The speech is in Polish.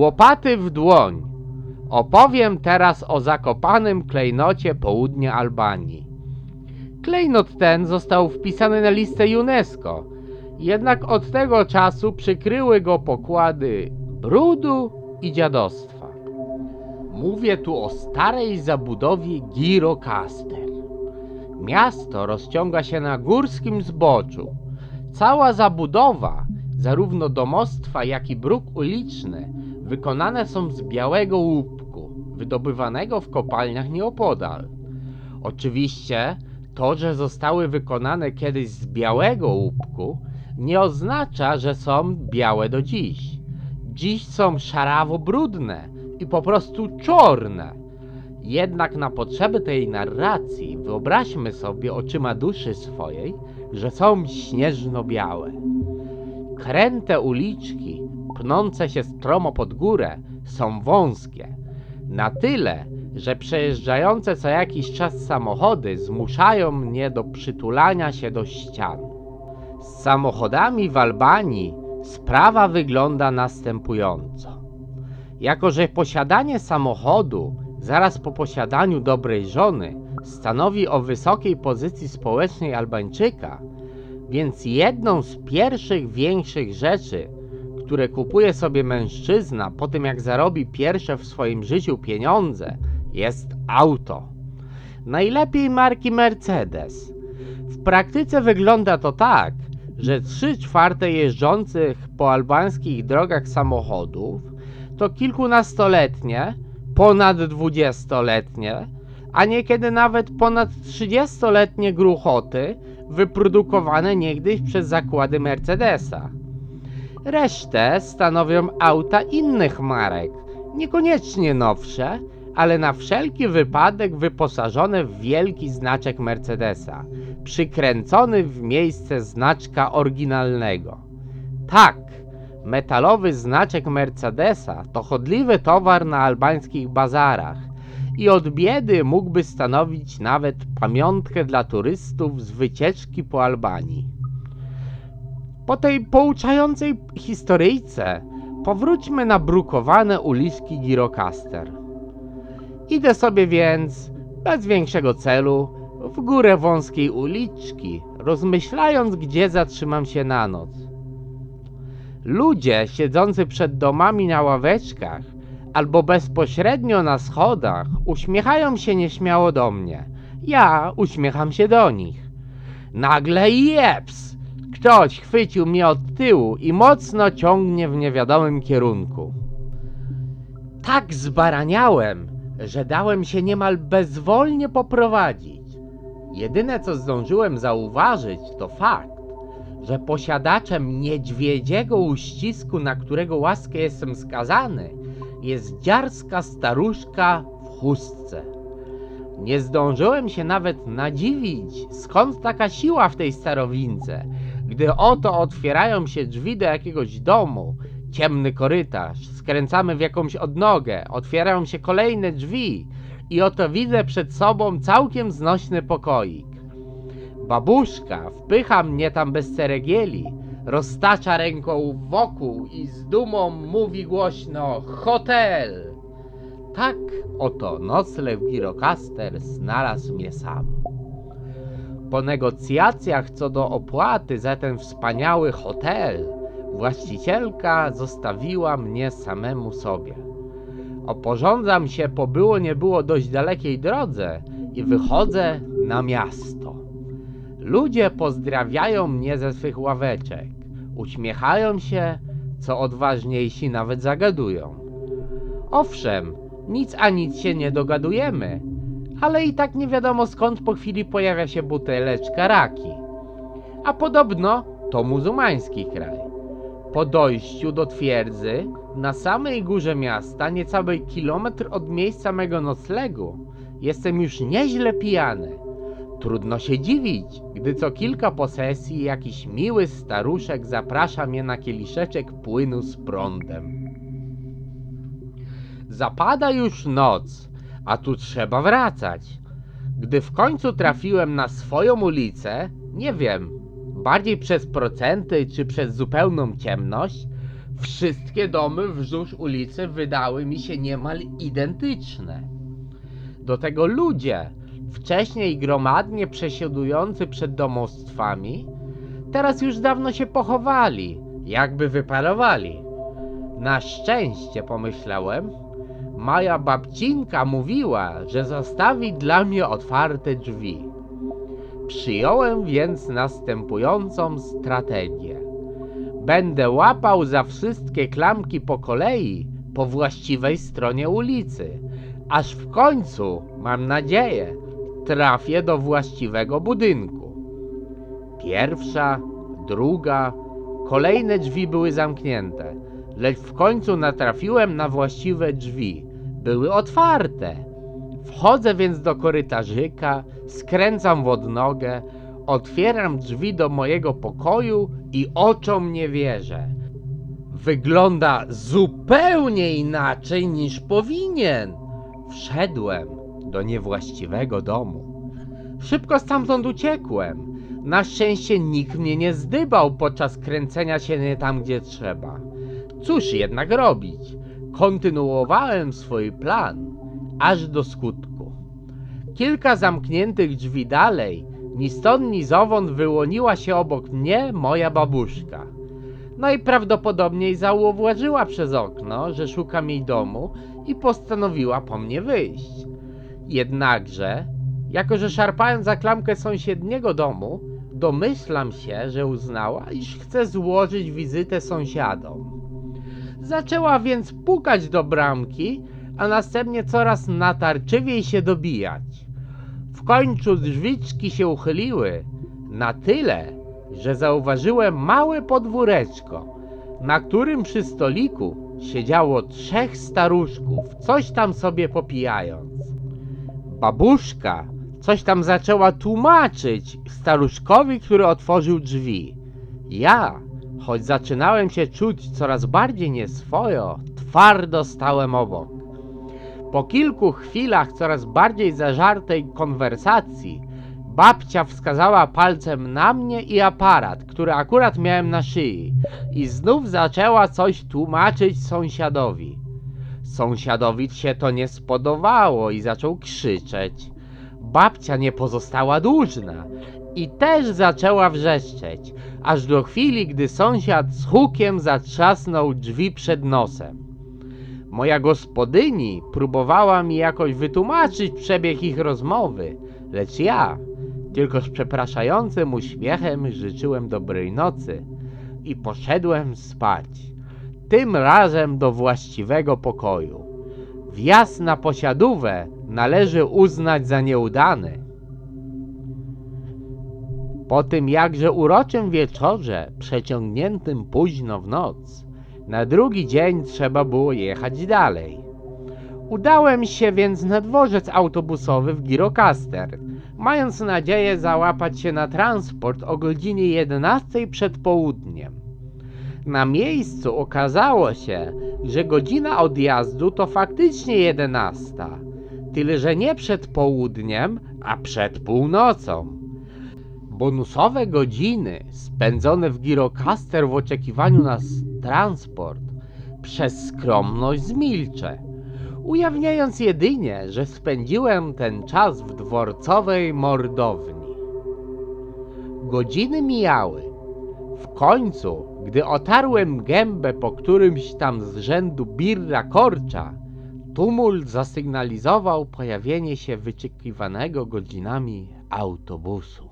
Łopaty w dłoń. Opowiem teraz o zakopanym klejnocie południa Albanii. Klejnot ten został wpisany na listę UNESCO, jednak od tego czasu przykryły go pokłady brudu i dziadostwa. Mówię tu o starej zabudowie Girocaster. Miasto rozciąga się na górskim zboczu. Cała zabudowa, zarówno domostwa, jak i bruk uliczny, wykonane są z białego łupku, wydobywanego w kopalniach nieopodal. Oczywiście to, że zostały wykonane kiedyś z białego łupku, nie oznacza, że są białe do dziś. Dziś są szarawo-brudne i po prostu czarne. Jednak na potrzeby tej narracji wyobraźmy sobie oczyma duszy swojej, że są śnieżno-białe. Kręte uliczki, pnące się stromo pod górę, są wąskie. Na tyle, że przejeżdżające co jakiś czas samochody zmuszają mnie do przytulania się do ścian. Z samochodami w Albanii sprawa wygląda następująco. Jako, że posiadanie samochodu zaraz po posiadaniu dobrej żony stanowi o wysokiej pozycji społecznej Albańczyka, więc jedną z pierwszych większych rzeczy, które kupuje sobie mężczyzna po tym jak zarobi pierwsze w swoim życiu pieniądze, jest auto. Najlepiej marki Mercedes. W praktyce wygląda to tak, że 3 czwarte jeżdżących po albańskich drogach samochodów to kilkunastoletnie, ponad dwudziestoletnie, a niekiedy nawet ponad trzydziestoletnie gruchoty wyprodukowane niegdyś przez zakłady Mercedesa. Resztę stanowią auta innych marek, niekoniecznie nowsze, ale na wszelki wypadek wyposażone w wielki znaczek Mercedesa, przykręcony w miejsce znaczka oryginalnego. Tak, metalowy znaczek Mercedesa to chodliwy towar na albańskich bazarach i od biedy mógłby stanowić nawet pamiątkę dla turystów z wycieczki po Albanii. Po tej pouczającej historyjce powróćmy na brukowane uliczki Girocaster. Idę sobie więc, bez większego celu, w górę wąskiej uliczki, rozmyślając, gdzie zatrzymam się na noc. Ludzie siedzący przed domami na ławeczkach albo bezpośrednio na schodach uśmiechają się nieśmiało do mnie. Ja uśmiecham się do nich. Nagle jeps! Ktoś chwycił mnie od tyłu i mocno ciągnie w niewiadomym kierunku. Tak zbaraniałem, że dałem się niemal bezwolnie poprowadzić. Jedyne co zdążyłem zauważyć to fakt, że posiadaczem niedźwiedziego uścisku, na którego łaskę jestem skazany, jest dziarska staruszka w chustce. Nie zdążyłem się nawet nadziwić, skąd taka siła w tej starowince, gdy oto otwierają się drzwi do jakiegoś domu, ciemny korytarz, skręcamy w jakąś odnogę, otwierają się kolejne drzwi i oto widzę przed sobą całkiem znośny pokoik. Babuszka wpycha mnie tam bez ceregieli, roztacza ręką wokół i z dumą mówi głośno hotel. Tak oto nocleg Girocaster znalazł mnie sam. Po negocjacjach co do opłaty za ten wspaniały hotel, właścicielka zostawiła mnie samemu sobie. Oporządzam się po było nie było dość dalekiej drodze i wychodzę na miasto. Ludzie pozdrawiają mnie ze swych ławeczek, uśmiechają się, co odważniejsi nawet zagadują. Owszem, nic a nic się nie dogadujemy, ale i tak nie wiadomo skąd po chwili pojawia się buteleczka raki. A podobno to muzułmański kraj. Po dojściu do twierdzy, na samej górze miasta, niecały kilometr od miejsca mego noclegu, jestem już nieźle pijany. Trudno się dziwić, gdy co kilka posesji jakiś miły staruszek zaprasza mnie na kieliszeczek płynu z prądem. Zapada już noc, a tu trzeba wracać. Gdy w końcu trafiłem na swoją ulicę, nie wiem, bardziej przez procenty czy przez zupełną ciemność, Wszystkie domy wzdłuż ulicy wydały mi się niemal identyczne. Do tego ludzie, wcześniej gromadnie przesiadujący przed domostwami, teraz już dawno się pochowali, jakby wyparowali. Na szczęście, pomyślałem, moja babcinka mówiła, że zostawi dla mnie otwarte drzwi. Przyjąłem więc następującą strategię. Będę łapał za wszystkie klamki po kolei po właściwej stronie ulicy, aż w końcu, mam nadzieję, trafię do właściwego budynku. Pierwsza, druga, kolejne drzwi były zamknięte, lecz w końcu natrafiłem na właściwe drzwi. Były otwarte. Wchodzę więc do korytarzyka, skręcam w odnogę, otwieram drzwi do mojego pokoju i oczom nie wierzę. Wygląda zupełnie inaczej niż powinien. Wszedłem do niewłaściwego domu. Szybko stamtąd uciekłem. Na szczęście nikt mnie nie zdybał podczas kręcenia się nie tam, gdzie trzeba. Cóż jednak robić? Kontynuowałem swój plan, aż do skutku. Kilka zamkniętych drzwi dalej, ni stąd, ni zowąd wyłoniła się obok mnie moja babuszka. Najprawdopodobniej zauważyła przez okno, że szukam jej domu i postanowiła po mnie wyjść. Jednakże, jako że szarpałem za klamkę sąsiedniego domu, domyślam się, że uznała, iż chce złożyć wizytę sąsiadom. Zaczęła więc pukać do bramki, a następnie coraz natarczywiej się dobijać. W końcu drzwiczki się uchyliły na tyle, że zauważyłem małe podwóreczko, na którym przy stoliku siedziało trzech staruszków, coś tam sobie popijając. Babuszka coś tam zaczęła tłumaczyć staruszkowi, który otworzył drzwi. Ja, choć zaczynałem się czuć coraz bardziej nieswojo, twardo stałem obok. Po kilku chwilach coraz bardziej zażartej konwersacji, babcia wskazała palcem na mnie i aparat, który akurat miałem na szyi, i znów zaczęła coś tłumaczyć sąsiadowi. Sąsiadowi się to nie spodobało i zaczął krzyczeć. Babcia nie pozostała dłużna i też zaczęła wrzeszczeć, aż do chwili, gdy sąsiad z hukiem zatrzasnął drzwi przed nosem. Moja gospodyni próbowała mi jakoś wytłumaczyć przebieg ich rozmowy, lecz ja tylko z przepraszającym uśmiechem życzyłem dobrej nocy i poszedłem spać. Tym razem do właściwego pokoju. Wjazd na posiadówę należy uznać za nieudany. Po tym jakże uroczym wieczorze, przeciągniętym późno w noc, na drugi dzień trzeba było jechać dalej. Udałem się więc na dworzec autobusowy w Girocaster, mając nadzieję załapać się na transport o godzinie 11 przed południem. Na miejscu okazało się, że godzina odjazdu to faktycznie 11, tyle że nie przed południem, a przed północą. Bonusowe godziny spędzone w Girocaster w oczekiwaniu na transport przez skromność zmilczę, ujawniając jedynie, że spędziłem ten czas w dworcowej mordowni. Godziny mijały. W końcu, gdy otarłem gębę po którymś tam z rzędu birra korcza, tumult zasygnalizował pojawienie się wyczekiwanego godzinami autobusu.